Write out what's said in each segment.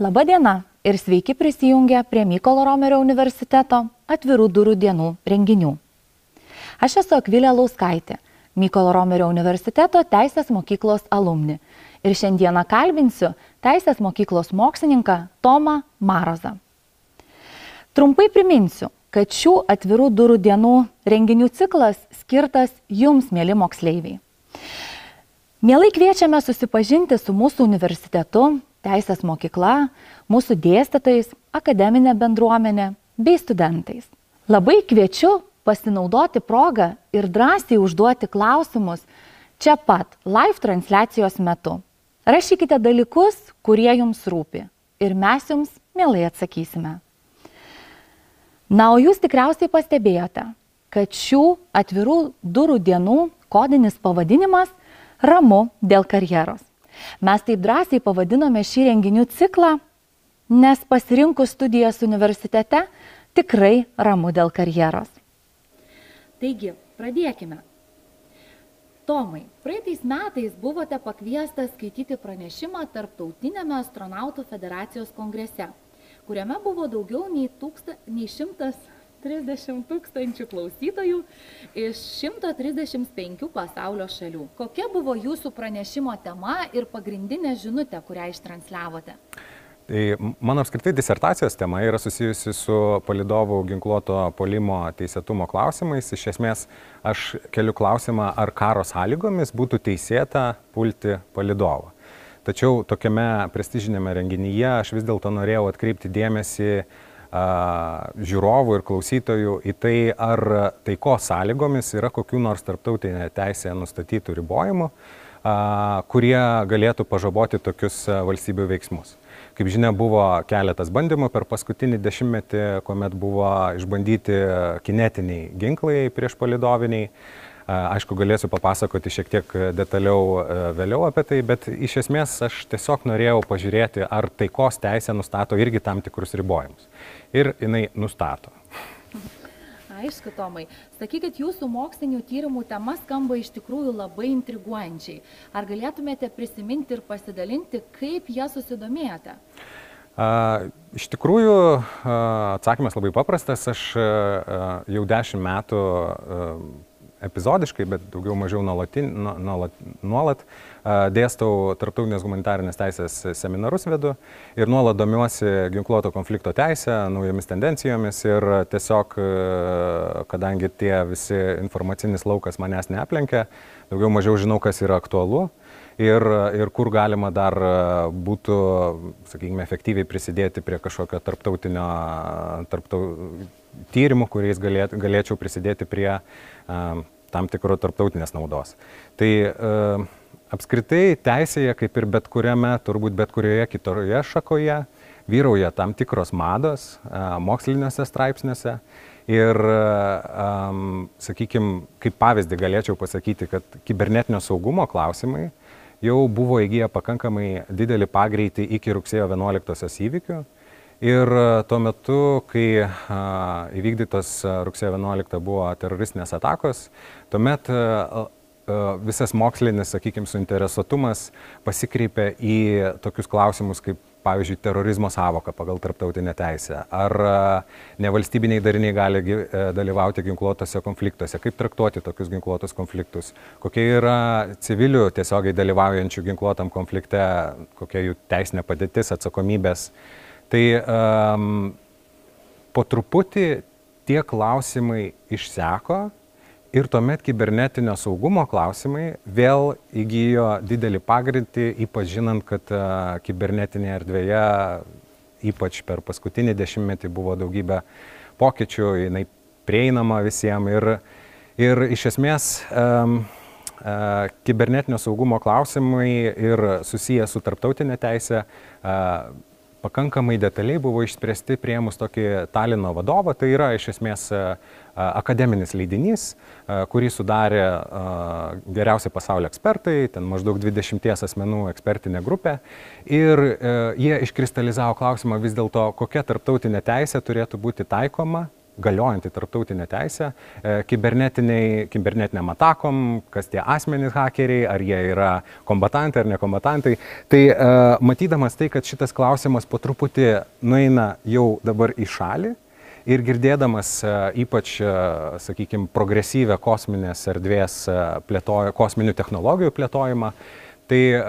Labadiena ir sveiki prisijungę prie Mykolo Romerio universiteto atvirų durų dienų renginių. Aš esu Akvilė Lauskaitė, Mykolo Romerio universiteto Teisės mokyklos alumni ir šiandieną kalbinsiu Teisės mokyklos mokslininką Tomą Marozą. Trumpai priminsiu, kad šių atvirų durų dienų renginių ciklas skirtas jums, mėly moksleiviai. Mielai kviečiame susipažinti su mūsų universitetu, teisės mokykla, mūsų dėstytojais, akademinė bendruomenė bei studentais. Labai kviečiu pasinaudoti progą ir drąsiai užduoti klausimus čia pat, live transliacijos metu. Rašykite dalykus, kurie jums rūpi ir mes jums mielai atsakysime. Na, o jūs tikriausiai pastebėjote, kad šių atvirų durų dienų kodinis pavadinimas ramu dėl karjeros. Mes taip drąsiai pavadinome šį renginių ciklą, nes pasirinkus studijas universitete tikrai ramu dėl karjeros. Taigi, pradėkime. Tomai, praeitais metais buvote pakviestas skaityti pranešimą Tarptautinėme astronautų federacijos kongrese, kuriame buvo daugiau nei, tūksta, nei šimtas 30 tūkstančių klausytojų iš 135 pasaulio šalių. Kokia buvo jūsų pranešimo tema ir pagrindinė žinutė, kurią ištransliavote? Tai mano apskritai disertacijos tema yra susijusi su palidovų ginkluoto polimo teisėtumo klausimais. Iš esmės aš keliu klausimą, ar karo sąlygomis būtų teisėta pulti palidovą. Tačiau tokiame prestižinėme renginyje aš vis dėlto norėjau atkreipti dėmesį žiūrovų ir klausytojų į tai, ar taiko sąlygomis yra kokių nors tarptautinė teisė nustatytų ribojimų, kurie galėtų pažaboti tokius valstybių veiksmus. Kaip žinia, buvo keletas bandymų per paskutinį dešimtmetį, kuomet buvo išbandyti kinetiniai ginklai prieš palidoviniai. Aišku, galėsiu papasakoti šiek tiek detaliau vėliau apie tai, bet iš esmės aš tiesiog norėjau pažiūrėti, ar taikos teisė nustato irgi tam tikrus ribojimus ir jinai nustato. Aišku, Tomai, sakykit, jūsų mokslinių tyrimų tema skamba iš tikrųjų labai intriguojančiai. Ar galėtumėte prisiminti ir pasidalinti, kaip ją susidomėjote? A, iš tikrųjų, a, atsakymas labai paprastas. Aš a, jau dešimt metų epizodiškai, bet daugiau mažiau nuolatin, nuolat, nuolat dėstau tarptautinės humanitarinės teisės seminarus vedu ir nuolat domiuosi ginkluoto konflikto teisę, naujomis tendencijomis ir tiesiog, kadangi tie visi informacinis laukas manęs neaplenkia, daugiau mažiau žinau, kas yra aktualu ir, ir kur galima dar būtų, sakykime, efektyviai prisidėti prie kažkokio tarptautinio tarptau, tyrimų, kuriais galėt, galėčiau prisidėti prie uh, tam tikro tarptautinės naudos. Tai uh, apskritai teisėje, kaip ir bet kuriame, turbūt bet kurioje kitoje šakoje, vyrauja tam tikros mados uh, moksliniuose straipsniuose. Ir, um, sakykime, kaip pavyzdį galėčiau pasakyti, kad kibernetinio saugumo klausimai jau buvo įgyję pakankamai didelį pagreitį iki rugsėjo 11-osios įvykių. Ir tuo metu, kai įvykdytos rugsėjo 11 buvo teroristinės atakos, tuomet visas mokslinis, sakykime, suinteresuotumas pasikreipė į tokius klausimus kaip pavyzdžiui, terorizmo savoka pagal tarptautinę teisę, ar nevalstybiniai dariniai gali dalyvauti ginkluotose konfliktuose, kaip traktuoti tokius ginkluotus konfliktus, kokia yra civilių tiesiogiai dalyvaujančių ginkluotam konflikte, kokia jų teisinė padėtis, atsakomybės. Tai um, po truputį tie klausimai išseko Ir tuomet kibernetinio saugumo klausimai vėl įgyjo didelį pagreitį, ypač žinant, kad kibernetinėje erdvėje, ypač per paskutinį dešimtmetį buvo daugybė pokyčių, jinai prieinama visiems ir, ir iš esmės um, uh, kibernetinio saugumo klausimai ir susiję su tarptautinė teisė uh, pakankamai detaliai buvo išspręsti prieimus tokį Talino vadovą, tai yra iš esmės akademinis leidinys, kurį sudarė geriausi pasaulio ekspertai, ten maždaug 20 asmenų ekspertinė grupė. Ir jie iškristalizavo klausimą vis dėlto, kokia tarptautinė teisė turėtų būti taikoma galiojanti tarptautinė teisė kibernetiniam atakom, kas tie asmenys hakeriai, ar jie yra kombatantai ar nekombatantai. Tai matydamas tai, kad šitas klausimas po truputį nueina jau dabar į šalį, ir girdėdamas e, ypač, e, sakykime, progresyvę kosminės erdvės e, plėtojimą, kosminių technologijų plėtojimą, tai uh,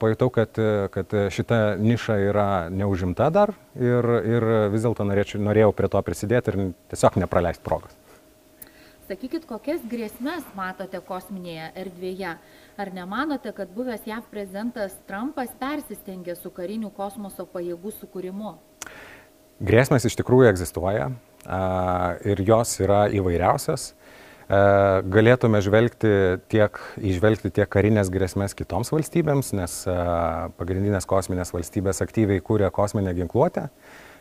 pajutau, kad, kad šita niša yra neužimta dar ir, ir vis dėlto norėjau prie to prisidėti ir tiesiog nepraleisti progos. Sakykit, kokias grėsmės matote kosminėje erdvėje? Ar nemanote, kad buvęs JAV prezidentas Trumpas persistengė su karinių kosmoso pajėgų sukūrimu? Grėsmės iš tikrųjų egzistuoja ir jos yra įvairiausias. Galėtume žvelgti tiek, išvelgti tiek karinės grėsmės kitoms valstybėms, nes pagrindinės kosminės valstybės aktyviai kūrė kosminę ginkluotę.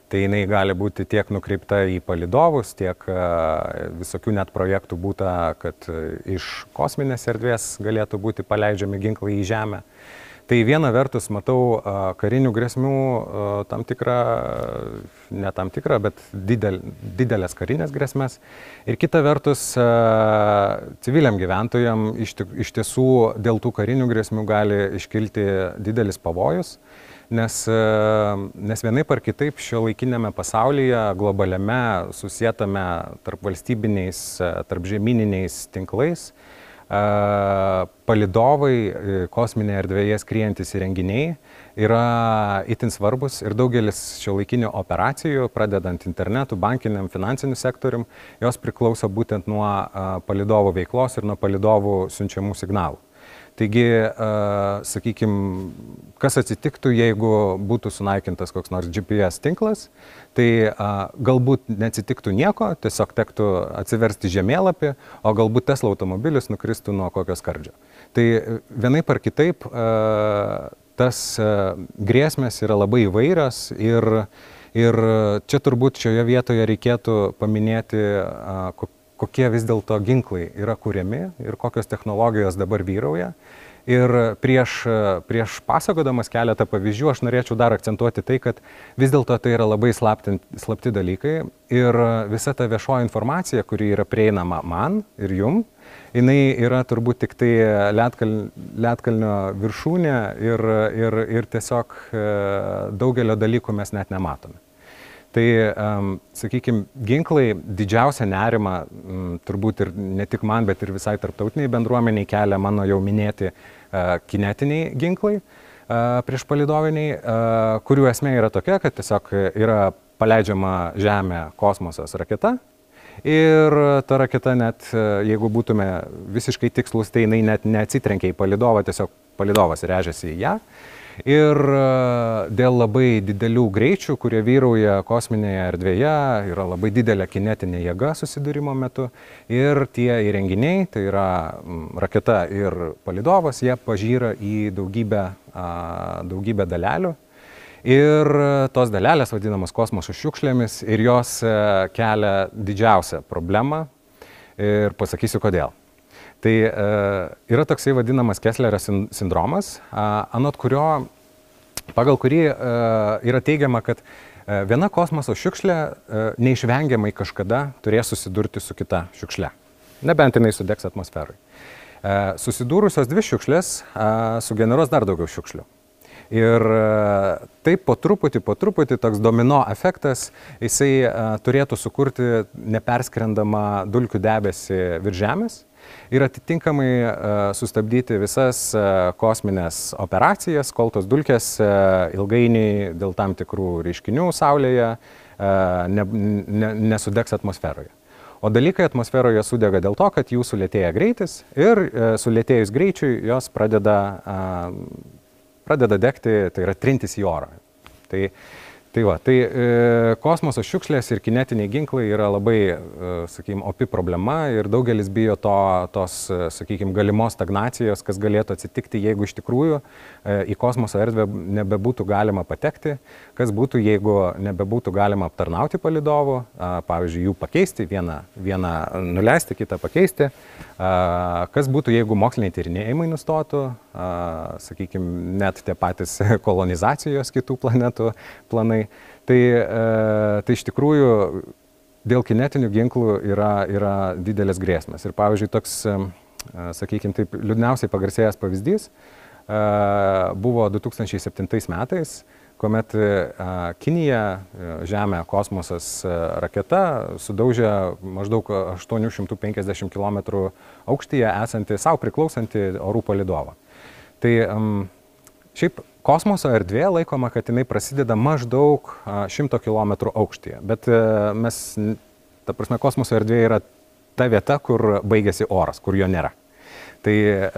Tai jinai gali būti tiek nukreipta į palidovus, tiek visokių net projektų būta, kad iš kosminės erdvės galėtų būti paleidžiami ginklai į Žemę. Tai viena vertus matau karinių grėsmių tam tikrą, ne tam tikrą, bet didel, didelės karinės grėsmės. Ir kita vertus civiliam gyventojam iš, iš tiesų dėl tų karinių grėsmių gali iškilti didelis pavojus. Nes, nes vienaip ar kitaip šio laikinėme pasaulyje, globaliame, susietame tarp valstybiniais, tarp žemyniniais tinklais, palidovai e, kosminėje erdvėje skriejantis įrenginiai yra itin svarbus ir daugelis šio laikinių operacijų, pradedant internetu, bankiniam, finansiniu sektorium, jos priklauso būtent nuo palidovų veiklos ir nuo palidovų siunčiamų signalų. Taigi, sakykime, kas atsitiktų, jeigu būtų sunaikintas koks nors GPS tinklas, tai galbūt neatsitiktų nieko, tiesiog tektų atsiversti žemėlapį, o galbūt Tesla automobilis nukristų nuo kokio skardžio. Tai vienaip ar kitaip tas grėsmės yra labai įvairios ir, ir čia turbūt šioje vietoje reikėtų paminėti, kokie vis dėlto ginklai yra kuriami ir kokios technologijos dabar vyrauja. Ir prieš, prieš pasakodamas keletą pavyzdžių aš norėčiau dar akcentuoti tai, kad vis dėlto tai yra labai slaptint, slapti dalykai ir visa ta viešoji informacija, kuri yra prieinama man ir jum, jinai yra turbūt tik tai Lietkal, Lietkalnio viršūnė ir, ir, ir tiesiog e, daugelio dalykų mes net nematome. Tai, um, sakykime, ginklai didžiausią nerimą, um, turbūt ir ne tik man, bet ir visai tarptautiniai bendruomeniai kelia mano jau minėti uh, kinetiniai ginklai uh, prieš palidoviniai, uh, kurių esmė yra tokia, kad tiesiog yra paleidžiama Žemė kosmosas raketa. Ir ta raketa net, jeigu būtume visiškai tikslus, tai jinai net neatsitrenkia į palidovą, tiesiog palidovas režiasi į ją. Ir e, dėl labai didelių greičių, kurie vyrauja kosminėje erdvėje, yra labai didelė kinetinė jėga susidūrimo metu. Ir tie įrenginiai, tai yra raketa ir palidovas, jie pažyra į daugybę, daugybę dalelių. Ir tos dalelės vadinamos kosmoso šiukšlėmis ir jos e, kelia didžiausią problemą. Ir pasakysiu kodėl. Tai e, yra toksai vadinamas Kesslerio sindromas, anot kurio, pagal kurį e, yra teigiama, kad e, viena kosmoso šiukšlė neišvengiamai kažkada turės susidurti su kita šiukšle. Nebent jinai sudegs atmosferai. Susidūrusios dvi šiukšlės sugeneruos dar daugiau šiukšlių. Ir taip po truputį, po truputį toks domino efektas, jisai turėtų sukurti neperskrendamą dulkių debesį virš Žemės ir atitinkamai e, sustabdyti visas e, kosminės operacijas, kol tos dulkės e, ilgainiui dėl tam tikrų reiškinių Saulėje ne, ne, nesudegs atmosferoje. O dalykai atmosferoje sudega dėl to, kad jų sulėtėja greitis ir sulėtėjus greičiui jos pradeda, pradeda degti, tai yra trintis į orą. Tai Tai va, tai e, kosmoso šiukšlės ir kinetiniai ginklai yra labai, e, sakykime, opi problema ir daugelis bijo to, tos, e, sakykime, galimos stagnacijos, kas galėtų atsitikti, jeigu iš tikrųjų e, į kosmoso erdvę nebebūtų galima patekti, kas būtų, jeigu nebebūtų galima aptarnauti palidovų, a, pavyzdžiui, jų pakeisti, vieną, vieną nuleisti, kitą pakeisti, a, kas būtų, jeigu moksliniai tyrinėjimai nustotų, a, sakykime, net tie patys kolonizacijos kitų planetų planai. Tai, e, tai iš tikrųjų dėl kinetinių ginklų yra, yra didelės grėsmės. Ir pavyzdžiui, toks, sakykime, taip liūdniausiai pagarsėjęs pavyzdys buvo 2007 metais, kuomet Kinija, Žemė, kosmosas raketa sudaužė maždaug 850 km aukštyje esantį savo priklausantį orų palidovą. Tai šiaip kosmoso erdvė laikoma, kad jinai prasideda maždaug 100 km aukštyje, bet e, mes, ta prasme, kosmoso erdvė yra ta vieta, kur baigėsi oras, kur jo nėra. Tai, e,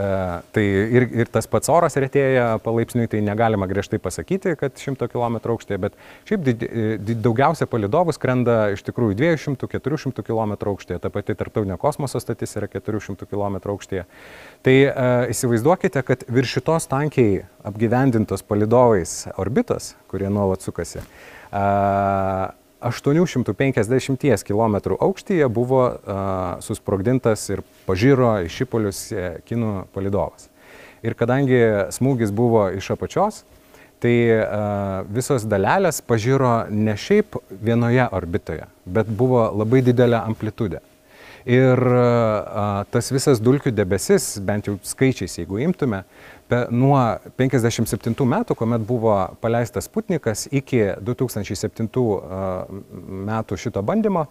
tai ir, ir tas pats oras retėja palaipsniui, tai negalima griežtai pasakyti, kad 100 km aukštėje, bet šiaip did, did, daugiausia palidovų skrenda iš tikrųjų 200-400 km aukštėje, ta pati tarptautinio kosmoso statis yra 400 km aukštėje. Tai uh, įsivaizduokite, kad virš šitos tankiai apgyvendintos palidovais orbitos, kurie nuolat sukasi, 850 km aukštyje buvo uh, susprogdintas ir pažyro iš šipolius e, kinų palidovas. Ir kadangi smūgis buvo iš apačios, tai uh, visos dalelės pažyro ne šiaip vienoje orbitoje, bet buvo labai didelė amplitudė. Ir a, tas visas dulkių debesis, bent jau skaičiais, jeigu imtume, pe, nuo 57 metų, kuomet buvo paleistas Sputnikas, iki 2007 a, metų šito bandymo,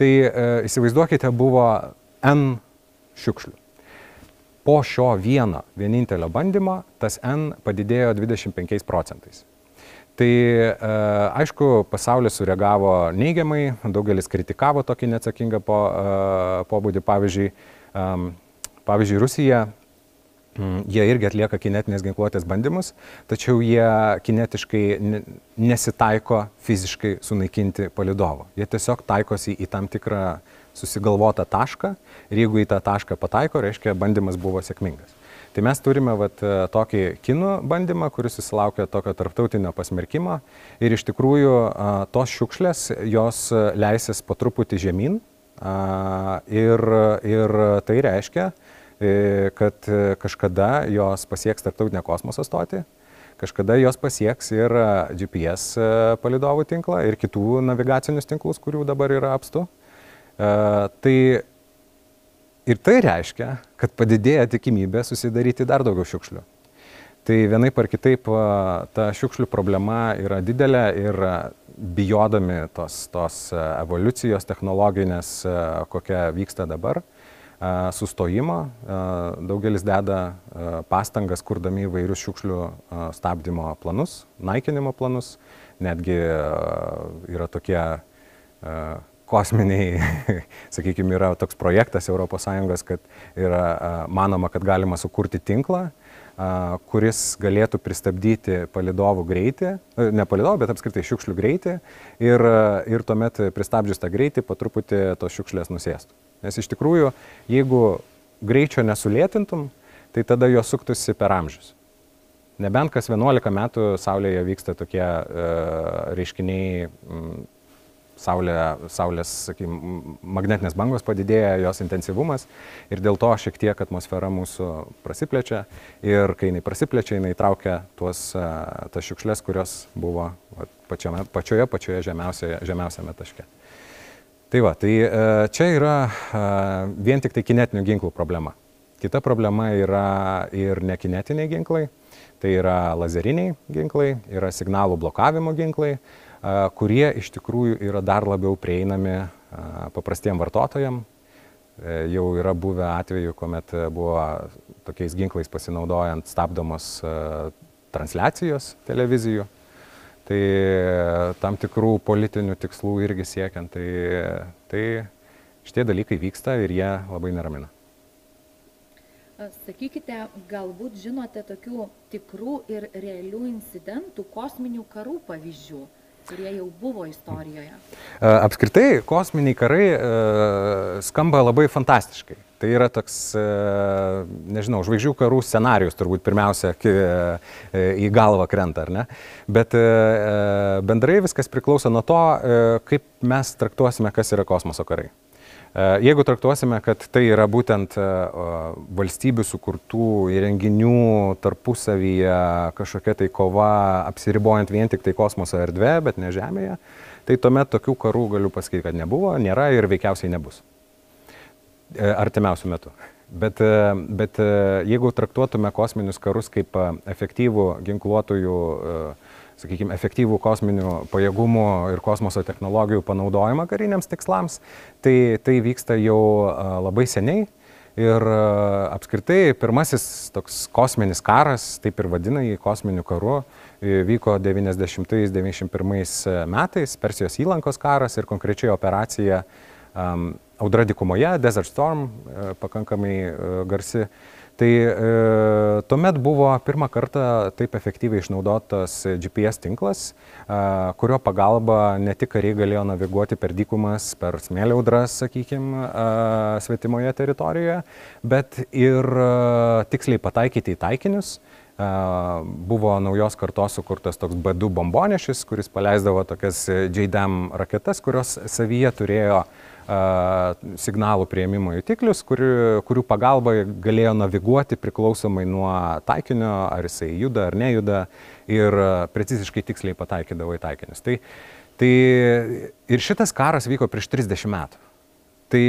tai a, įsivaizduokite, buvo N šiukšlių. Po šio vieno vienintelio bandymo tas N padidėjo 25 procentais. Tai e, aišku, pasaulis sureagavo neigiamai, daugelis kritikavo tokį neatsakingą po, e, pobūdį. Pavyzdžiui, pavyzdžiui, Rusija, jie irgi atlieka kinetinės ginkluotės bandymus, tačiau jie kinetiškai nesitaiko fiziškai sunaikinti palidovo. Jie tiesiog taikosi į tam tikrą susigalvotą tašką ir jeigu į tą tašką pataiko, reiškia, bandymas buvo sėkmingas. Tai mes turime vat, e, tokį kinų bandymą, kuris susilaukė tokio tarptautinio pasmerkimo ir iš tikrųjų tos šiukšlės jos leisis po truputį žemyn ir, ir tai reiškia, e, kad kažkada jos pasieks tarptautinę kosmoso stotį, kažkada jos pasieks ir GPS e, palidovų tinklą ir kitų navigacinius tinklus, kurių dabar yra apstu. Tai Ir tai reiškia, kad padidėja tikimybė susidaryti dar daugiau šiukšlių. Tai vienaip ar kitaip ta šiukšlių problema yra didelė ir bijodami tos, tos evoliucijos technologinės, kokia vyksta dabar, sustojimo, daugelis deda pastangas, kurdami įvairius šiukšlių stabdymo planus, naikinimo planus, netgi yra tokie kosminiai, sakykime, yra toks projektas ES, kad yra manoma, kad galima sukurti tinklą, kuris galėtų pristabdyti palidovų greitį, ne palidovų, bet apskritai šiukšlių greitį ir, ir tuomet pristabdžius tą greitį po truputį tos šiukšlės nusėstų. Nes iš tikrųjų, jeigu greičio nesulėtintum, tai tada jos suktųsi per amžius. Nebent kas 11 metų Saulėje vyksta tokie e, reiškiniai m, Saulė, saulės, sakykime, magnetinės bangos padidėja, jos intensyvumas ir dėl to šiek tiek atmosfera mūsų prasiplečia ir kai jinai prasiplečia, jinai traukia tuos, tas šiukšlės, kurios buvo pačiame, pačioje, pačioje žemiausioje, žemiausiame taške. Tai va, tai čia yra vien tik tai kinetinių ginklų problema. Kita problema yra ir nekinetiniai ginklai, tai yra lazeriniai ginklai, yra signalų blokavimo ginklai kurie iš tikrųjų yra dar labiau prieinami paprastiem vartotojam. E, jau yra buvę atveju, kuomet buvo tokiais ginklais pasinaudojant stabdomos transliacijos televizijų. Tai tam tikrų politinių tikslų irgi siekiant, tai, tai šitie dalykai vyksta ir jie labai neramina. Sakykite, galbūt žinote tokių tikrų ir realių incidentų, kosminių karų pavyzdžių? Kurie jau buvo istorijoje? Apskritai, kosminiai karai skamba labai fantastiškai. Tai yra toks, nežinau, žvaigždžių karų scenarius turbūt pirmiausia į galvą krenta, ar ne? Bet bendrai viskas priklauso nuo to, kaip mes traktuosime, kas yra kosmoso karai. E, jeigu traktuosime, kad tai yra būtent e, valstybių sukurtų įrenginių tarpusavyje kažkokia tai kova, apsiribojant vien tik tai kosmoso erdvė, bet ne Žemėje, tai tuomet tokių karų galiu pasakyti, kad nebuvo, nėra ir veikiausiai nebus. E, artimiausių metų. Bet, bet jeigu traktuotume kosminius karus kaip efektyvų ginkluotojų, sakykime, efektyvų kosminių pajėgumų ir kosmoso technologijų panaudojimą kariniams tikslams, tai tai vyksta jau labai seniai. Ir apskritai pirmasis toks kosminis karas, taip ir vadina jį kosminiu karu, vyko 90-91 metais, Persijos įlankos karas ir konkrečiai operacija um, Audra dikumoje, Desert Storm, e, pakankamai e, garsi. Tai e, tuomet buvo pirmą kartą taip efektyviai išnaudotas GPS tinklas, e, kurio pagalba ne tik kariai galėjo naviguoti per dykumas, per smėlio audras, sakykime, e, svetimoje teritorijoje, bet ir e, tiksliai pataikyti į taikinius. E, buvo naujos kartos sukurtas toks B2 bombonešis, kuris paleisdavo tokias JDAM raketas, kurios savyje turėjo uh, signalų prieimimo jutiklius, kurių, kurių pagalba galėjo naviguoti priklausomai nuo taikinio, ar jisai juda ar nejuda ir preciziškai tiksliai pataikydavo į taikinius. Tai, tai ir šitas karas vyko prieš 30 metų. Tai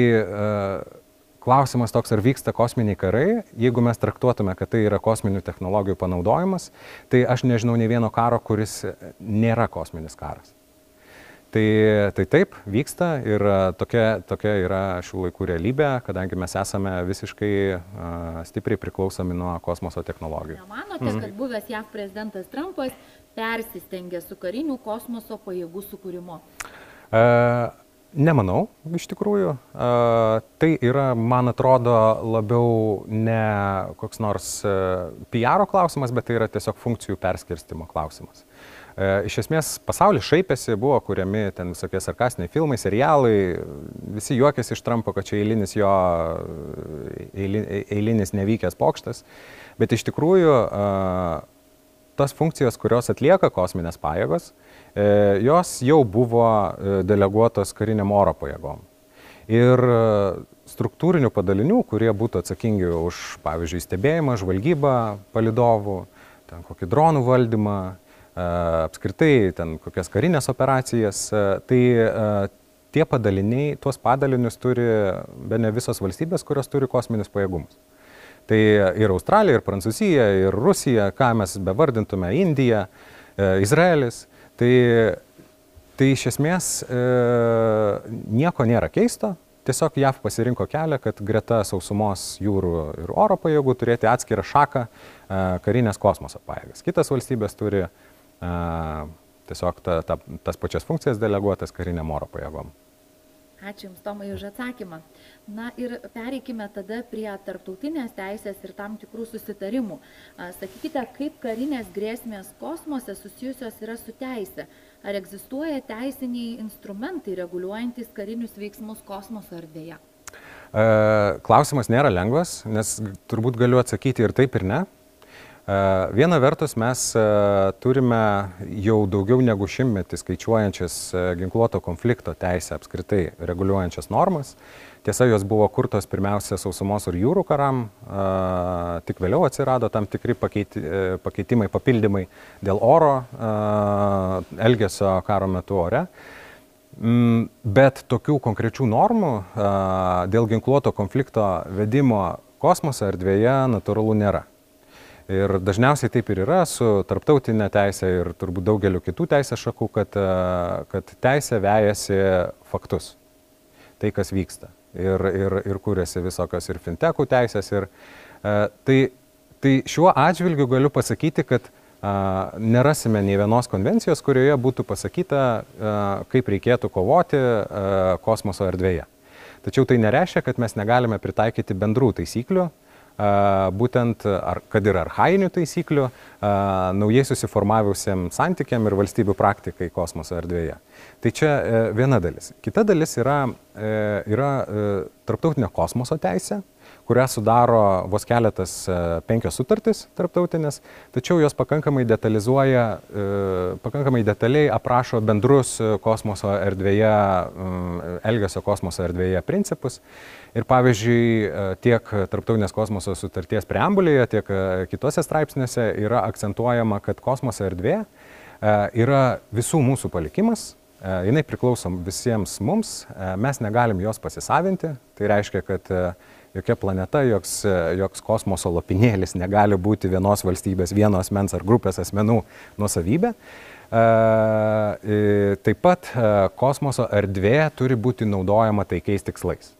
klausimas toks, ar vyksta kosminiai karai, jeigu mes traktuotume, kad tai yra kosminių technologijų panaudojimas, tai aš nežinau ne vieno karo, kuris nėra kosminis karas. Tai, tai taip, vyksta ir tokia, tokia yra šių laikų realybė, kadangi mes esame visiškai uh, stipriai priklausomi nuo kosmoso technologijų. Manote, mhm. kad buvęs JAV prezidentas Trumpas persistengė su karinių kosmoso pajėgų sukūrimu? Uh, Nemanau, iš tikrųjų. Uh, tai yra, man atrodo, labiau ne koks nors uh, PR klausimas, bet tai yra tiesiog funkcijų perskirstimo klausimas. E, iš esmės pasaulis šaipėsi, buvo kuriami ten visokie sarkastiniai filmai, serialai, visi juokėsi iš Trumpo, kad čia eilinis jo, eilinis nevykęs pokštas, bet iš tikrųjų e, tas funkcijos, kurios atlieka kosminės pajėgos, e, jos jau buvo deleguotos kariniam oro pajėgom. Ir struktūrinių padalinių, kurie būtų atsakingi už, pavyzdžiui, stebėjimą, žvalgybą palidovų, ten kokį dronų valdymą, apskritai ten kokias karinės operacijas, tai tie padaliniai, tuos padalinius turi be ne visos valstybės, kurios turi kosminius pajėgumus. Tai ir Australija, ir Prancūzija, ir Rusija, ką mes bevardintume, Indija, Izraelis. Tai, tai iš esmės e, nieko nėra keisto, tiesiog JAV pasirinko kelią, kad greta sausumos, jūrų ir oro pajėgų turėti atskirą šaką e, karinės kosmoso pajėgas. Kitas valstybės turi e, tiesiog ta, ta, tas pačias funkcijas deleguotas kariniam oro pajėgom. Ačiū Jums, Tomai, už atsakymą. Na ir pereikime tada prie tarptautinės teisės ir tam tikrų susitarimų. Sakykite, kaip karinės grėsmės kosmose susijusios yra su teisė? Ar egzistuoja teisiniai instrumentai reguliuojantis karinius veiksmus kosmoso erdvėje? Klausimas nėra lengvas, nes turbūt galiu atsakyti ir taip, ir ne. Viena vertus mes turime jau daugiau negu šimtmetį skaičiuojančias ginkluoto konflikto teisę apskritai reguliuojančias normas. Tiesa, jos buvo kurtos pirmiausia sausumos ir jūrų karam, tik vėliau atsirado tam tikri pakeiti, pakeitimai, papildymai dėl oro elgesio karo metu ore. Mm, bet tokių konkrečių normų dėl ginkluoto konflikto vedimo kosmoso erdvėje natūralu nėra. Ir dažniausiai taip ir yra su tarptautinė teisė ir turbūt daugeliu kitų teisės šakų, kad, e, kad teisė vejasi faktus. Tai, kas vyksta. Ir, ir, ir kūrėsi visokios ir fintechų teisės. Ir, e, tai, tai šiuo atžvilgiu galiu pasakyti, kad nerasime nei vienos konvencijos, kurioje būtų pasakyta, kaip reikėtų kovoti kosmoso erdvėje. Tačiau tai nereiškia, kad mes negalime pritaikyti bendrų taisyklių, būtent, ar, kad ir arhainių taisyklių, naujai susiformavusiam santykiam ir valstybių praktikai kosmoso erdvėje. Tai čia e, viena dalis. Kita dalis yra, e, yra e, tarptautinė kosmoso teisė, kurią sudaro vos keletas penkios sutartys tarptautinės, tačiau jos pakankamai detalizuoja, pakankamai detaliai aprašo bendrus kosmoso erdvėje, elgesio kosmoso erdvėje principus. Ir pavyzdžiui, e, tiek Tarptautinės kosmoso sutarties preambulėje, tiek e, kitose straipsniuose yra akcentuojama, kad kosmoso erdvė e, yra visų mūsų palikimas jinai priklauso visiems mums, mes negalim jos pasisavinti, tai reiškia, kad jokia planeta, joks, joks kosmoso lopinėlis negali būti vienos valstybės, vieno asmens ar grupės asmenų nusavybė. Taip pat kosmoso erdvė turi būti naudojama taikiais tikslais.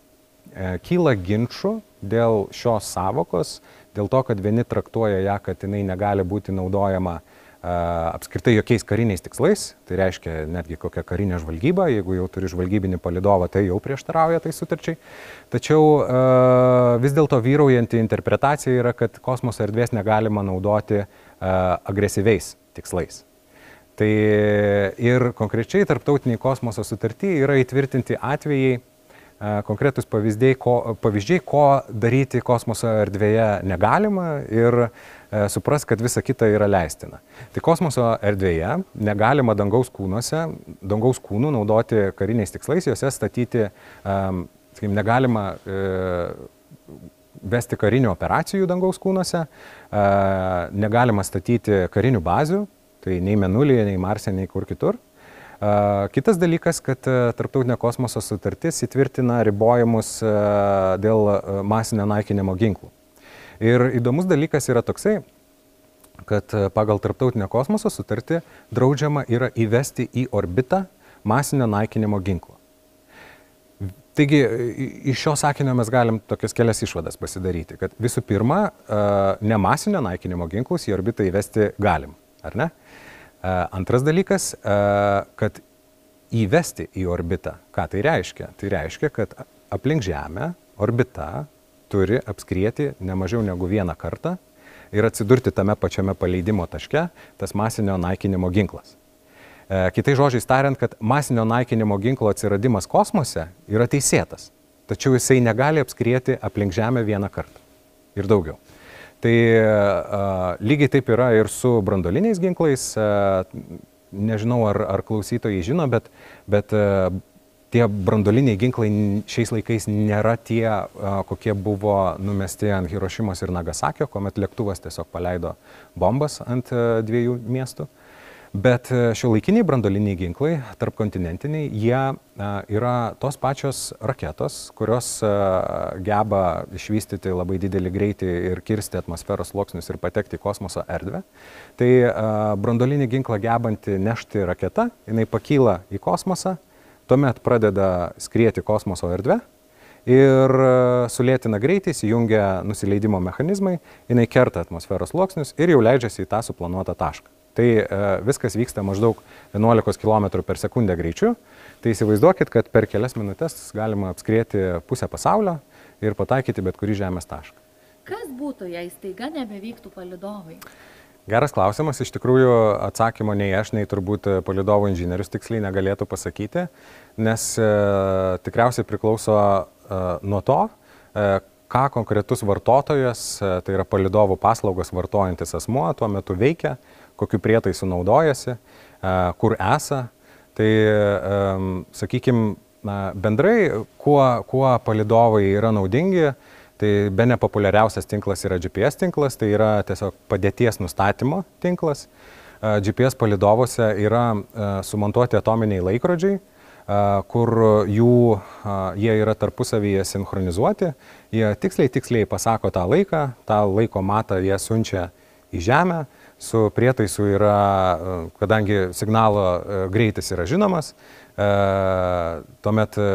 Kyla ginčių dėl šios savokos, dėl to, kad vieni traktuoja ją, kad jinai negali būti naudojama uh, apskritai jokiais kariniais tikslais, tai reiškia netgi kokia karinė žvalgyba, jeigu jau turi žvalgybinį palidovą, tai jau prieštarauja tai sutarčiai. Tačiau vis dėlto vyraujanti interpretacija yra, kad kosmoso erdvės negalima naudoti agresyviais tikslais. Tai ir konkrečiai tarptautiniai kosmoso sutartį yra įtvirtinti atvejai, konkretus pavyzdžiai ko, pavyzdžiai, ko daryti kosmoso erdvėje negalima ir E, supras, kad visa kita yra leistina. Tai kosmoso erdvėje negalima dangaus kūnuose, dangaus kūnų naudoti kariniais tikslais, juose statyti, sakykim, negalima uh, vesti karinių operacijų dangaus kūnuose, negalima statyti karinių bazių, tai nei Menulyje, nei Marse, nei kur kitur. Uh, kitas dalykas, kad uh, Tarptautinė kosmoso sutartis įtvirtina ribojimus uh, dėl masinio naikinimo ginklų. Ir įdomus dalykas yra toksai, kad e, pagal tarptautinę kosmoso sutartį draudžiama yra įvesti į orbitą masinio naikinimo ginklą. Taigi, iš šio sakinio mes galim tokias kelias išvadas pasidaryti, kad visų pirma, e, ne masinio naikinimo ginklus į orbitą įvesti galim, ar ne? E, antras dalykas, kad įvesti į orbitą, ką tai reiškia? Tai reiškia, kad aplink Žemę orbita turi apskrieti ne mažiau negu vieną kartą ir atsidurti tame pačiame paleidimo taške, tas masinio naikinimo ginklas. E, kitai žodžiais tariant, kad masinio naikinimo ginklo atsiradimas kosmose yra teisėtas, tačiau jisai negali apskrieti aplink Žemę vieną kartą ir daugiau. Tai a, lygiai taip yra ir su brandoliniais ginklais. A, nežinau, ar, ar klausytojai žino, bet, bet a, tie brandoliniai ginklai šiais laikais nėra tie, kokie buvo numesti ant Hirošimos ir Nagasakio, kuomet lėktuvas tiesiog paleido bombas ant dviejų miestų. Bet šio laikiniai brandoliniai ginklai, tarpkontinentiniai, jie yra tos pačios raketos, kurios geba išvystyti labai didelį greitį ir kirsti atmosferos sluoksnius ir patekti į kosmoso erdvę. Tai brandolinį ginklą gebanti nešti raketa, jinai pakyla į kosmosą, tuomet pradeda skrieti kosmoso erdvė ir e, sulėtina greitį, įsijungia nusileidimo mechanizmai, jinai kerta atmosferos sluoksnius ir jau leidžiasi į tą suplanuotą tašką. Tai e, viskas vyksta maždaug 11 km per sekundę greičiu. Tai įsivaizduokit, kad per kelias minutės galima apskrėti pusę pasaulio ir pataikyti bet kurį Žemės tašką. Kas būtų, jei staiga nebevyktų palidovai? Geras klausimas, iš tikrųjų atsakymo nei aš, nei turbūt palidovų inžinierius tiksliai negalėtų pasakyti, nes e, tikriausiai priklauso e, nuo to, e, ką konkretus vartotojas, e, tai yra palidovų paslaugos vartojantis asmuo, tuo metu veikia, kokiu prietaisu naudojasi, e, kur esa. Tai, e, sakykime, bendrai, kuo, kuo palidovai yra naudingi, Tai be nepopuliariausias tinklas yra GPS tinklas, tai yra tiesiog padėties nustatymo tinklas. GPS palidovose yra sumontuoti atominiai laikrodžiai, kur jų, jie yra tarpusavyje sinchronizuoti, jie tiksliai, tiksliai pasako tą laiką, tą laiko matą jie siunčia į Žemę, su prietaisu yra, kadangi signalo greitis yra žinomas, E, tuomet e,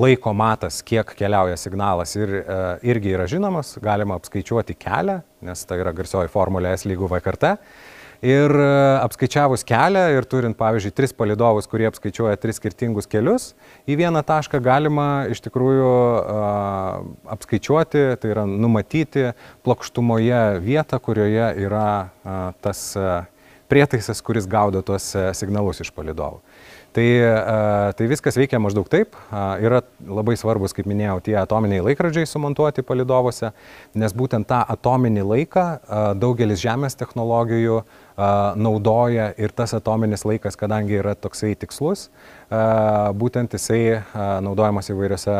laiko matas, kiek keliauja signalas ir, e, irgi yra žinomas, galima apskaičiuoti kelią, nes tai yra garsioji formulė S lygų V karta. Ir apskaičiavus kelią ir turint, pavyzdžiui, tris palidovus, kurie apskaičiuoja tris skirtingus kelius, į vieną tašką galima iš tikrųjų uh, apskaičiuoti, tai yra numatyti plokštumoje vietą, kurioje yra uh, tas uh, prietaisas, kuris gaudo tuos signalus iš palidovų. Tai, e, tai viskas veikia maždaug taip. Yra labai svarbus, kaip minėjau, tie atominiai laikrodžiai sumontuoti palidovose, nes būtent tą atominį laiką daugelis Žemės technologijų naudoja ir tas atominis laikas, kadangi yra toksai tikslus, būtent jisai naudojamas įvairiose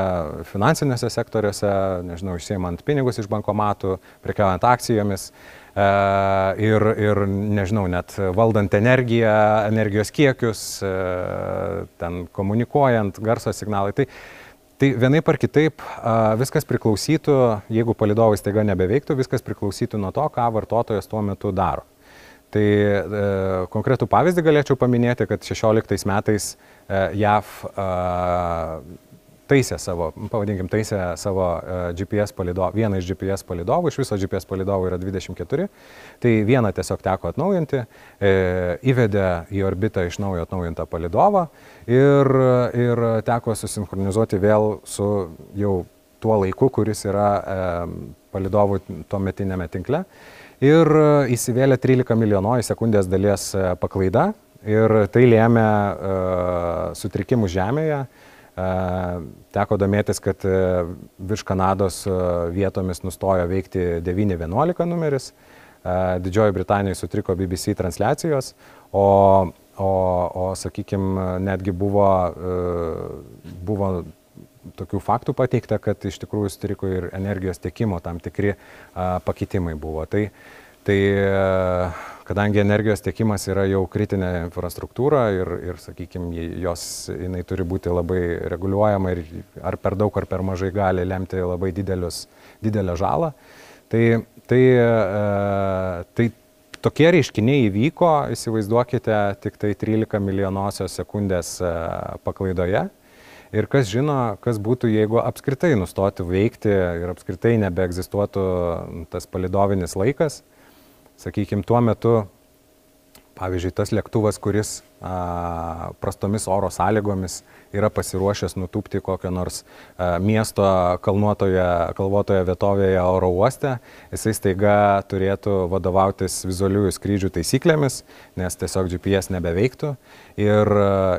finansinėse sektoriuose, nežinau, išsiemant pinigus iš bankomatų, prekiaujant akcijomis ir, ir, nežinau, net valdant energiją, energijos kiekius, ten komunikuojant, garso signalai. Tai, tai vienaip ar kitaip viskas priklausytų, jeigu palidovai staiga nebeveiktų, viskas priklausytų nuo to, ką vartotojas tuo metu daro. Tai e, konkretų pavyzdį galėčiau paminėti, kad 16 metais e, JAV e, taisė savo, pavadinkim, taisė savo e, GPS palidovą, vieną iš GPS palidovų, iš viso GPS palidovų yra 24, tai vieną tiesiog teko atnaujinti, e, įvedė į orbitą iš naujo atnaujintą palidovą ir, ir teko susinchronizuoti vėl su jau tuo laiku, kuris yra e, palidovų tuo metinėme tinkle. Ir įsivėlė 13 milijonoji sekundės dalies paklaida. Ir tai lėmė uh, sutrikimų Žemėje, Teko domėtis, kad e, virš Kanados e, vietomis nustojo veikti 911 numeris, Didžioji Britanija sutriko BBC transliacijos, o, o, o sakykime, netgi buvo, e, buvo tokių faktų pateikta, kad iš tikrųjų sutriko ir energijos tiekimo tam tikri pakitimai buvo. Tai, tai kadangi energijos tiekimas yra jau kritinė infrastruktūra ir, ir sakykime, jos jinai turi būti labai reguliuojama ir ar per daug ar per mažai gali lemti labai didelius, didelę žalą, tai, tai, e, tai tokie reiškiniai įvyko, įsivaizduokite, tik tai 13 milijonosios sekundės paklaidoje. Ir kas žino, kas būtų, jeigu apskritai nustotų veikti ir apskritai nebeegzistuotų tas palidovinis laikas, sakykime, tuo metu, pavyzdžiui, tas lėktuvas, kuris a, prastomis oro sąlygomis yra pasiruošęs nutūpti kokio nors a, miesto kalnuotoje, kalvotoje vietovėje oro uoste, jisai staiga turėtų vadovautis vizualiųjų skrydžių taisyklėmis, nes tiesiog GPS nebeveiktų. Ir,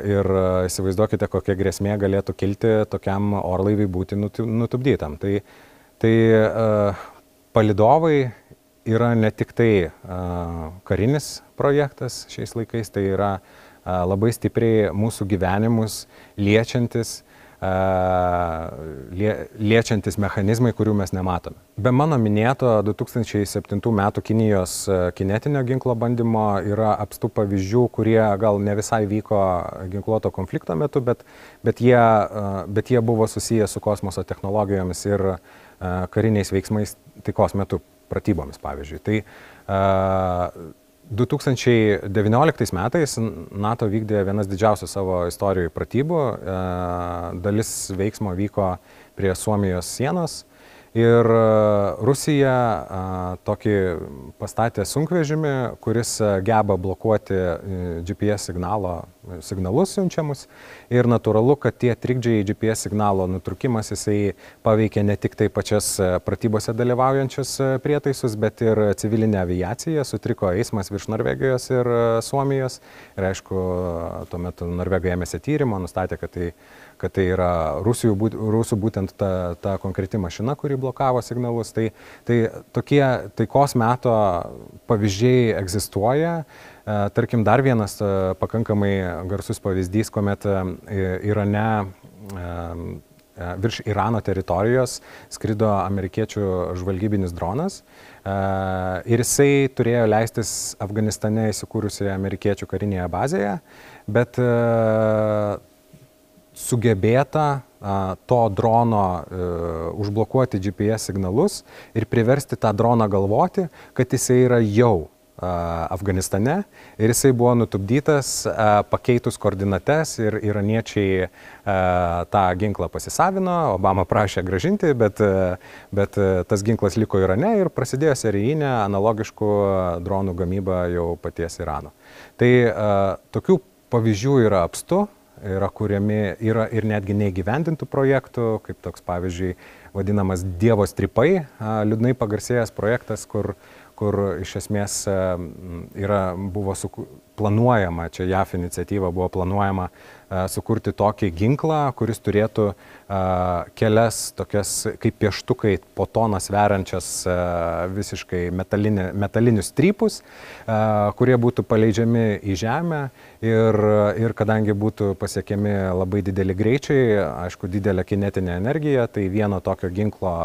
ir įsivaizduokite, kokia grėsmė galėtų kilti tokiam orlaiviui būti nutupdytam. Tai, tai uh, palidovai yra ne tik tai karinis projektas šiais laikais, tai yra labai stipriai mūsų gyvenimus liečiantis, lie, liečiantis mechanizmai, kurių mes nematome. Be mano minėto 2007 m. Kinijos kinetinio ginklo bandymo yra apstų pavyzdžių, kurie gal ne visai vyko ginkluoto konflikto metu, bet, bet, jie, bet jie buvo susiję su kosmoso technologijomis ir kariniais veiksmais taikos metu pratybomis, pavyzdžiui. Tai uh, 2019 metais NATO vykdė vienas didžiausių savo istorijoje pratybų. Dalis veiksmo vyko prie Suomijos sienos Ir e, Rusija a, tokį pastatė sunkvežimį, kuris e, geba blokuoti e, GPS signalo, signalus siunčiamus. Ir natūralu, kad tie trikdžiai GPS signalo nutrukimas jisai paveikia ne tik tai pačias pratybose dalyvaujančius prietaisus, bet ir civilinę aviaciją. Sutriko eismas virš Norvegijos ir Suomijos. Ir aišku, tuo metu Norvegai ėmėsi tyrimo, nustatė, kad tai kad tai yra Rusijų, rusų būtent ta, ta konkreti mašina, kuri blokavo signalus. Tai, tai tokie taikos meto pavyzdžiai egzistuoja. E, tarkim, dar vienas e, pakankamai garsus pavyzdys, kuomet e, Irane virš Irano teritorijos skrido amerikiečių žvalgybinis dronas ir jisai turėjo leistis Afganistane įsikūrusioje amerikiečių karinėje bazėje, bet sugebėta to drono e, užblokuoti GPS signalus ir priversti tą droną galvoti, kad jisai yra jau Afganistane ir jisai buvo nutupdytas pakeitus koordinates ir iraniečiai tą ginklą pasisavino, Obama prašė gražinti, bet, bet tas ginklas liko Irane ir prasidėjo serijinė analogiškų dronų gamyba jau paties Irano. Tai tokių pavyzdžių yra apstu, yra kuriami, yra ir netgi neįgyvendintų projektų, kaip toks pavyzdžiui vadinamas Dievo stripai, liūdnai pagarsėjęs projektas, kur, kur iš esmės yra, buvo su, planuojama, čia JAF iniciatyva buvo planuojama sukurti tokį ginklą, kuris turėtų kelias tokias kaip pieštukai po toną sveriančias visiškai metalinė, metalinius strypus, kurie būtų paleidžiami į žemę ir, ir kadangi būtų pasiekiami labai dideli greičiai, aišku, didelė kinetinė energija, tai vieno tokio ginklo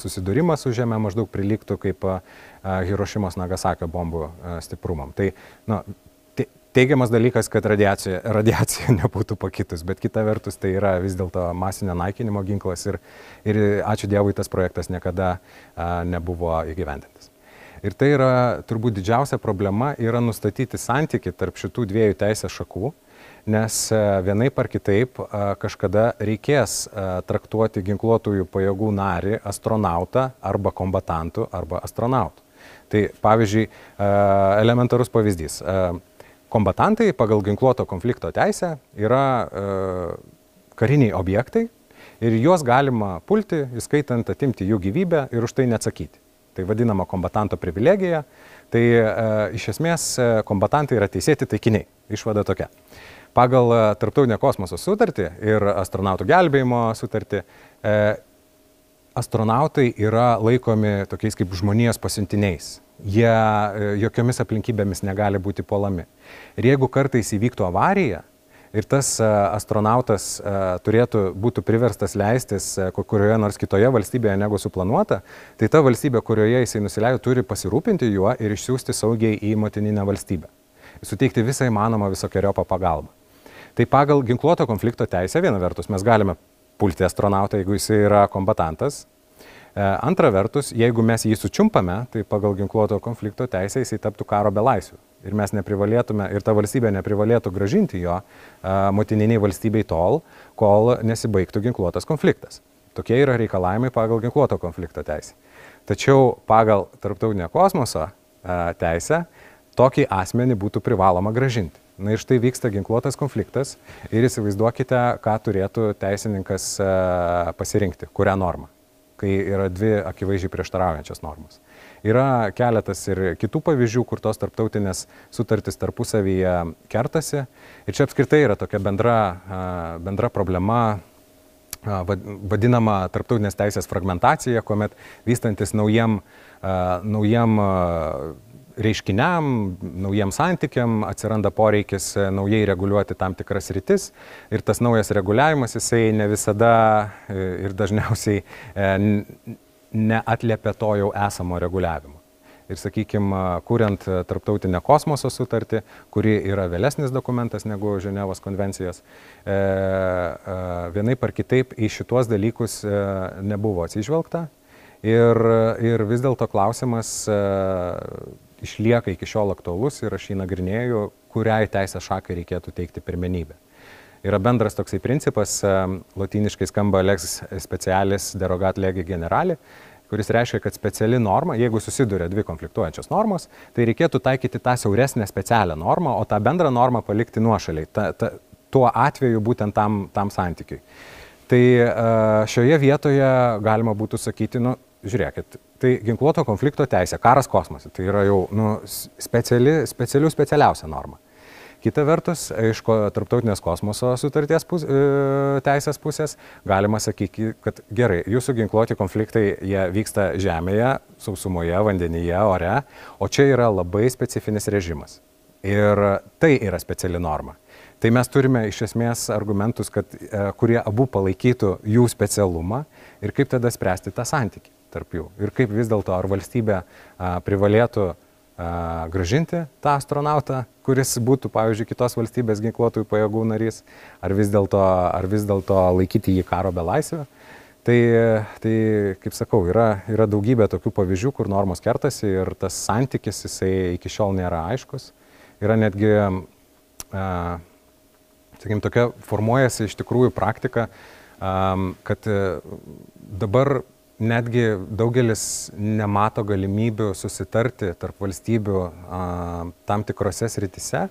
susidūrimas su žemė maždaug prilygtų kaip Hirošimos Nagasakio bombų stiprumam. Tai nu, teigiamas dalykas, kad radiacija, radiacija nebūtų pakitus, bet kita vertus tai yra vis dėlto masinio naikinimo ginklas ir, ir ačiū Dievui tas projektas niekada a, nebuvo įgyvendintas. Ir tai yra turbūt didžiausia problema yra nustatyti santyki tarp šitų dviejų teisės šakų, nes vienaip ar kitaip kažkada reikės traktuoti ginkluotųjų pajėgų narį astronautą arba kombatantų arba astronautų. Tai pavyzdžiui, elementarus pavyzdys kombatantai pagal ginkluoto konflikto teisę yra e, kariniai objektai ir juos galima pulti, įskaitant atimti jų gyvybę ir už tai neatsakyti. Tai vadinama kombatanto privilegija. Tai e, iš esmės e, kombatantai yra teisėti taikiniai. Išvada tokia. Pagal e, Tarptautinę kosmoso sutartį ir astronautų gelbėjimo sutartį e, astronautai yra laikomi tokiais kaip žmonijos pasiuntiniais jie e, jokiomis aplinkybėmis negali būti puolami. Ir jeigu kartais įvyktų avarija ir tas e, astronautas e, turėtų būti priverstas leistis kurioje nors kitoje valstybėje negu suplanuota, tai ta valstybė, kurioje jisai nusileido, turi pasirūpinti juo ir išsiųsti saugiai į motininę valstybę. Suteikti visą įmanomą visokiojopą pagalbą. Tai pagal ginkluoto konflikto teisę viena vertus mes galime pulti astronautą, jeigu jisai yra kombatantas, antra vertus, jeigu mes jį sučiumpame, tai pagal ginkluoto konflikto teisę jisai taptų karo belaisvių. Ir mes neprivalėtume, ir ta valstybė neprivalėtų gražinti jo e, motininiai valstybei tol, kol nesibaigtų ginkluotas konfliktas. Tokie yra reikalavimai pagal ginkluoto konflikto teisę. Tačiau pagal tarptautinę kosmoso e, teisę tokį asmenį būtų privaloma gražinti. Na ir štai vyksta ginkluotas konfliktas ir įsivaizduokite, ką turėtų teisininkas pasirinkti, kurią normą kai yra dvi akivaizdžiai prieštaraujančios normos. Yra keletas ir kitų pavyzdžių, kur tos tarptautinės sutartys tarpusavyje kertasi. Ir čia apskritai yra tokia bendra, bendra problema, vadinama tarptautinės teisės fragmentacija, kuomet vystantis naujam, naujam reiškiniam, naujiem santykiam atsiranda poreikis e, naujai reguliuoti tam tikras rytis ir tas naujas reguliavimas jisai ne visada e, ir dažniausiai e, neatliepia to jau esamo reguliavimo. Ir sakykime, kuriant tarptautinę kosmoso sutartį, kuri yra vėlesnis dokumentas negu Ženevos konvencijos, e, e, vienai par kitaip į šituos dalykus e, nebuvo atsižvelgta. Ir, ir vis dėlto klausimas e, išlieka iki šiol aktualus ir aš jį nagrinėju, kuriai teisės šakai reikėtų teikti pirmenybę. Yra bendras toksai principas, latiniškai skamba lex specialis derogat legi generali, kuris reiškia, kad speciali norma, jeigu susiduria dvi konfliktuojančios normos, tai reikėtų taikyti tą siauresnę specialią normą, o tą bendrą normą palikti nuošaliai, ta, ta, tuo atveju būtent tam, tam santykiui. Tai šioje vietoje galima būtų sakyti, nu, žiūrėkit, tai ginkluoto konflikto teisė, karas kosmose, tai yra jau nu, speciali, specialių specialiausia norma. Kita vertus, iš tarptautinės kosmoso sutarties pus, e, teisės pusės galima sakyti, kad gerai, jūsų ginkluoti konfliktai jie vyksta žemėje, sausumoje, vandenyje, ore, o čia yra labai specifinis režimas. Ir tai yra speciali norma. Tai mes turime iš esmės argumentus, kad, e, kurie abu palaikytų jų specialumą ir kaip tada spręsti tą santykį tarp jų. Ir kaip vis dėlto, ar valstybė privalėtų gražinti tą astronautą, kuris būtų, pavyzdžiui, kitos valstybės ginkluotųjų pajėgų narys, ar vis dėlto, dėlto laikyti jį karo belaisvę. Tai, tai, kaip sakau, yra, yra daugybė tokių pavyzdžių, kur normos kertasi ir tas santykis jisai iki šiol nėra aiškus. Yra netgi, sakykime, tokia formuojasi iš tikrųjų praktika, kad dabar netgi daugelis nemato galimybių susitarti tarp valstybių tam tikrose sritise,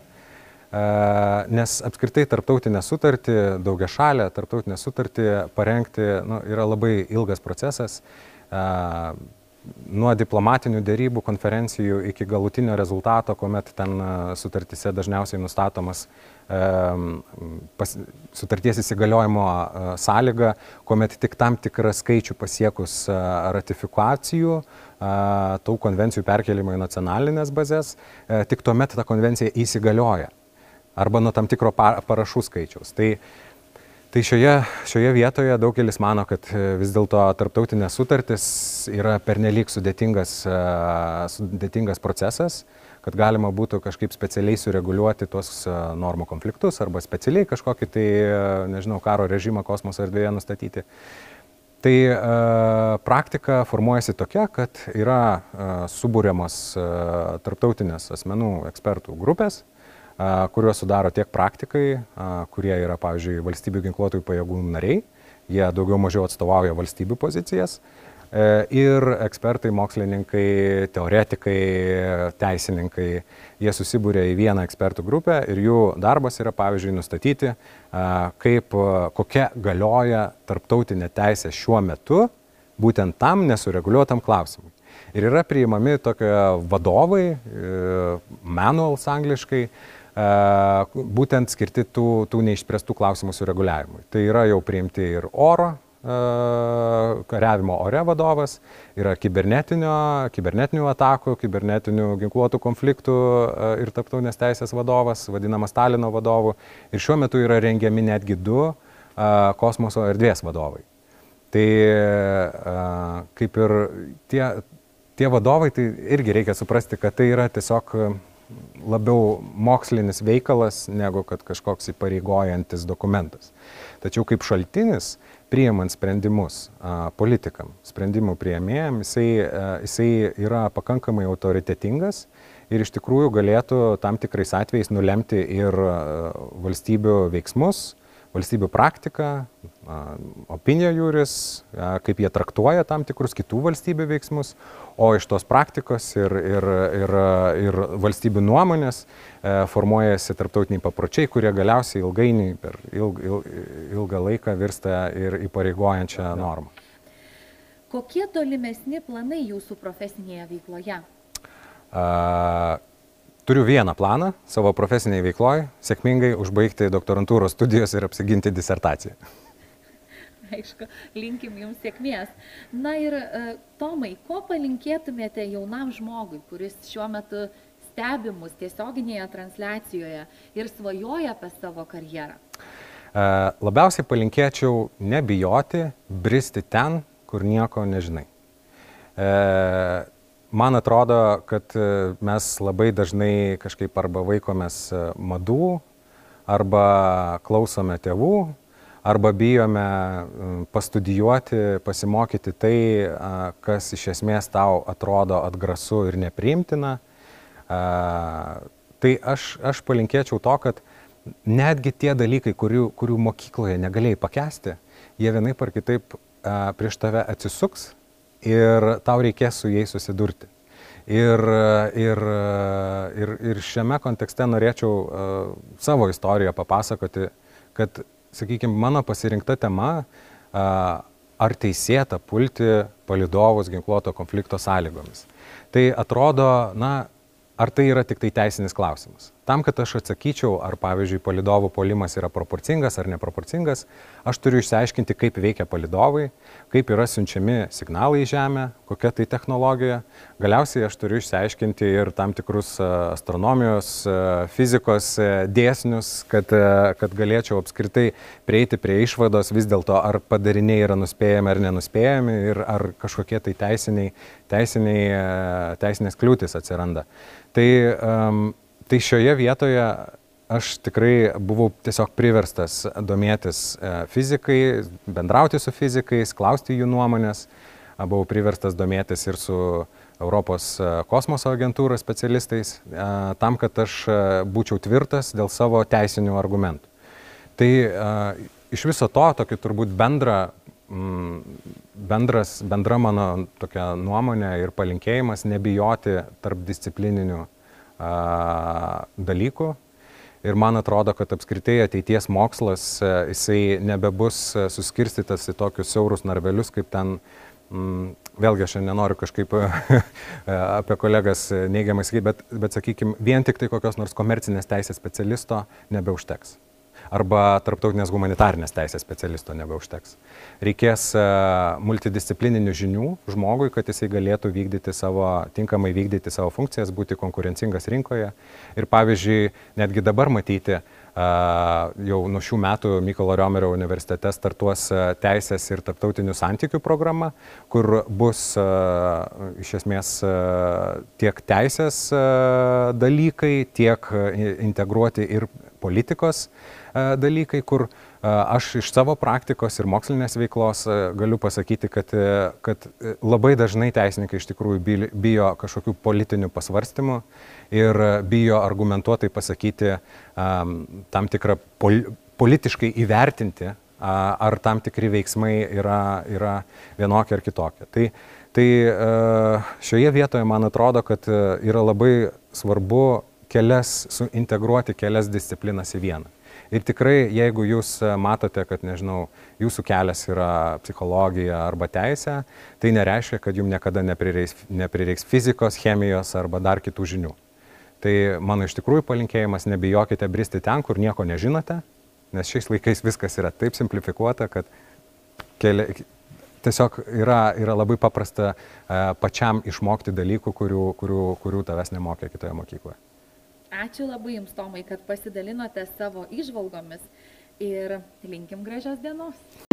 nes apskritai tarptautinę sutartį, daugia šalę tarptautinę sutartį parengti nu, yra labai ilgas procesas. Nuo diplomatinių dėrybų, konferencijų iki galutinio rezultato, kuomet ten sutartise dažniausiai nustatomas pas, sutarties įsigaliojimo sąlyga, kuomet tik tam tikrą skaičių pasiekus ratifikacijų, tų konvencijų perkelimo į nacionalinės bazės, tik tuomet ta konvencija įsigalioja. Arba nuo tam tikro parašų skaičiaus. Tai, tai šioje, šioje vietoje daugelis mano, kad vis dėlto tarptautinės sutartis yra pernelyg sudėtingas, sudėtingas procesas, kad galima būtų kažkaip specialiai sureguliuoti tuos normų konfliktus arba specialiai kažkokį tai, nežinau, karo režimą kosmoso erdvėje nustatyti. Tai e, praktika formuojasi tokia, kad yra e, subūriamos e, tarptautinės asmenų ekspertų grupės, e, kuriuos sudaro tiek praktikai, e, kurie yra, pavyzdžiui, valstybių ginkluotojų pajėgų nariai, jie daugiau mažiau atstovauja valstybių pozicijas, e, ir ekspertai, mokslininkai, teoretikai, teisininkai, jie susibūrė į vieną ekspertų grupę ir jų darbas yra, pavyzdžiui, nustatyti, kaip, kokia galioja tarptautinė teisė šiuo metu būtent tam nesureguliuotam klausimui. Ir yra priimami tokie vadovai, e, manuals angliškai, būtent skirti tų, tų neišspręstų klausimų sureguliavimui. Tai yra jau priimti ir oro kariavimo ore vadovas, yra kibernetinių atakų, kibernetinių ginkluotų konfliktų ir taptautinės teisės vadovas, vadinamas Stalino vadovu. Ir šiuo metu yra rengiami netgi du kosmoso erdvės vadovai. Tai kaip ir tie, tie vadovai, tai irgi reikia suprasti, kad tai yra tiesiog labiau mokslinis veikalas negu kad kažkoks įpareigojantis dokumentas. Tačiau kaip šaltinis, priimant sprendimus politikam, sprendimų prieimėjam, jisai, jisai yra pakankamai autoritetingas ir iš tikrųjų galėtų tam tikrais atvejais nulemti ir valstybių veiksmus, valstybių praktiką, opinija jūris, kaip jie traktuoja tam tikrus kitų valstybių veiksmus, o iš tos praktikos ir, ir, ir, ir valstybių nuomonės e, formuojasi tarptautiniai papročiai, kurie galiausiai ilgainiui per ilg, ilg, ilgą laiką virsta ir įpareigojančią normą. Kokie tolimesni planai jūsų profesinėje veikloje? A, Turiu vieną planą savo profesiniai veikloj - sėkmingai užbaigti doktorantūros studijos ir apsiginti disertaciją. Aišku, linkim jums sėkmės. Na ir uh, Tomai, ko palinkėtumėte jaunam žmogui, kuris šiuo metu stebi mus tiesioginėje transliacijoje ir svajoja apie savo karjerą? Uh, labiausiai palinkėčiau nebijoti, bristi ten, kur nieko nežinai. Man atrodo, kad e, mes labai dažnai kažkaip arba vaikomės e, madų, arba klausome tėvų, arba bijome e, pastudijuoti, pasimokyti tai, kas iš esmės tau atrodo atgrasu ir nepriimtina. Tai aš, aš palinkėčiau to, kad netgi tie dalykai, kurių, kurių mokykloje negalėjai pakesti, jie vienaip ar kitaip prieš tave atsisuks ir tau reikės su jais susidurti. Ir, ir, ir, ir šiame kontekste norėčiau uh, savo istoriją papasakoti, kad, sakykime, mano pasirinkta tema, uh, ar teisėta pulti palidovus ginkluoto konflikto sąlygomis. Tai atrodo, na, ar tai yra tik tai teisinis klausimas. Tam, kad aš atsakyčiau, ar pavyzdžiui palidovų polimas yra proporcingas ar neproporcingas, aš turiu išsiaiškinti, kaip veikia palidovai, kaip yra siunčiami signalai į Žemę, kokia tai technologija. Galiausiai aš turiu išsiaiškinti ir tam tikrus astronomijos, fizikos dėsnius, kad, kad galėčiau apskritai prieiti prie išvados vis dėlto, ar padariniai yra nuspėjami ar nenuspėjami ir ar kažkokie tai teisiniai, teisiniai, teisinės kliūtis atsiranda. Tai Tai šioje vietoje aš tikrai buvau tiesiog priverstas domėtis e, fizikai, bendrauti su fizikais, klausti jų nuomonės. Buvau priverstas domėtis ir su Europos e, kosmoso agentūros specialistais, e, tam, kad aš būčiau tvirtas dėl savo teisinių argumentų. Tai iš viso to, tokį turbūt bendra, bendras, bendra mano tokia nuomonė ir palinkėjimas nebijoti tarp disciplininių dalykų. Ir man atrodo, kad apskritai ateities mokslas, e, jisai nebebus e, suskirstytas į tokius siaurus narvelius, kaip ten, mm, vėlgi aš nenoriu kažkaip e, apie kolegas neigiamai sakyti, bet, bet sakykime, vien tik tai kokios nors komercinės teisės specialisto nebeužteks arba tarptautinės humanitarnės teisės specialisto nebeužteks. Reikės e, multidisciplininių žinių žmogui, kad jisai galėtų vykdyti savo, tinkamai vykdyti savo funkcijas, būti konkurencingas rinkoje. Ir pavyzdžiui, netgi dabar matyti, Jau nuo šių metų Mykolo Riomerio universitete startuos teisės ir tarptautinių santykių programa, kur bus iš esmės tiek teisės dalykai, tiek integruoti ir politikos dalykai, kur aš iš savo praktikos ir mokslinės veiklos galiu pasakyti, kad, kad labai dažnai teisininkai iš tikrųjų bijo kažkokių politinių pasvarstymų ir bijo argumentuotai pasakyti tam tikrą pol, politiškai įvertinti, ar tam tikri veiksmai yra, yra vienokie ar kitokie. Tai, tai šioje vietoje man atrodo, kad yra labai svarbu kelias, suintegruoti kelias disciplinas į vieną. Ir tikrai, jeigu jūs matote, kad, nežinau, jūsų kelias yra psichologija arba teisė, tai nereiškia, kad jums niekada neprireiks, neprireiks fizikos, chemijos arba dar kitų žinių. Tai mano iš tikrųjų palinkėjimas, nebijokite bristi ten, kur nieko nežinote, nes šiais laikais viskas yra taip simplifikuota, kad keli, tiesiog yra, yra labai paprasta uh, pačiam išmokti dalykų, kurių, kurių, kurių tavęs nemokė kitoje mokykloje. Ačiū labai Jums, Tomai, kad pasidalinote savo išvalgomis ir linkim gražios dienos.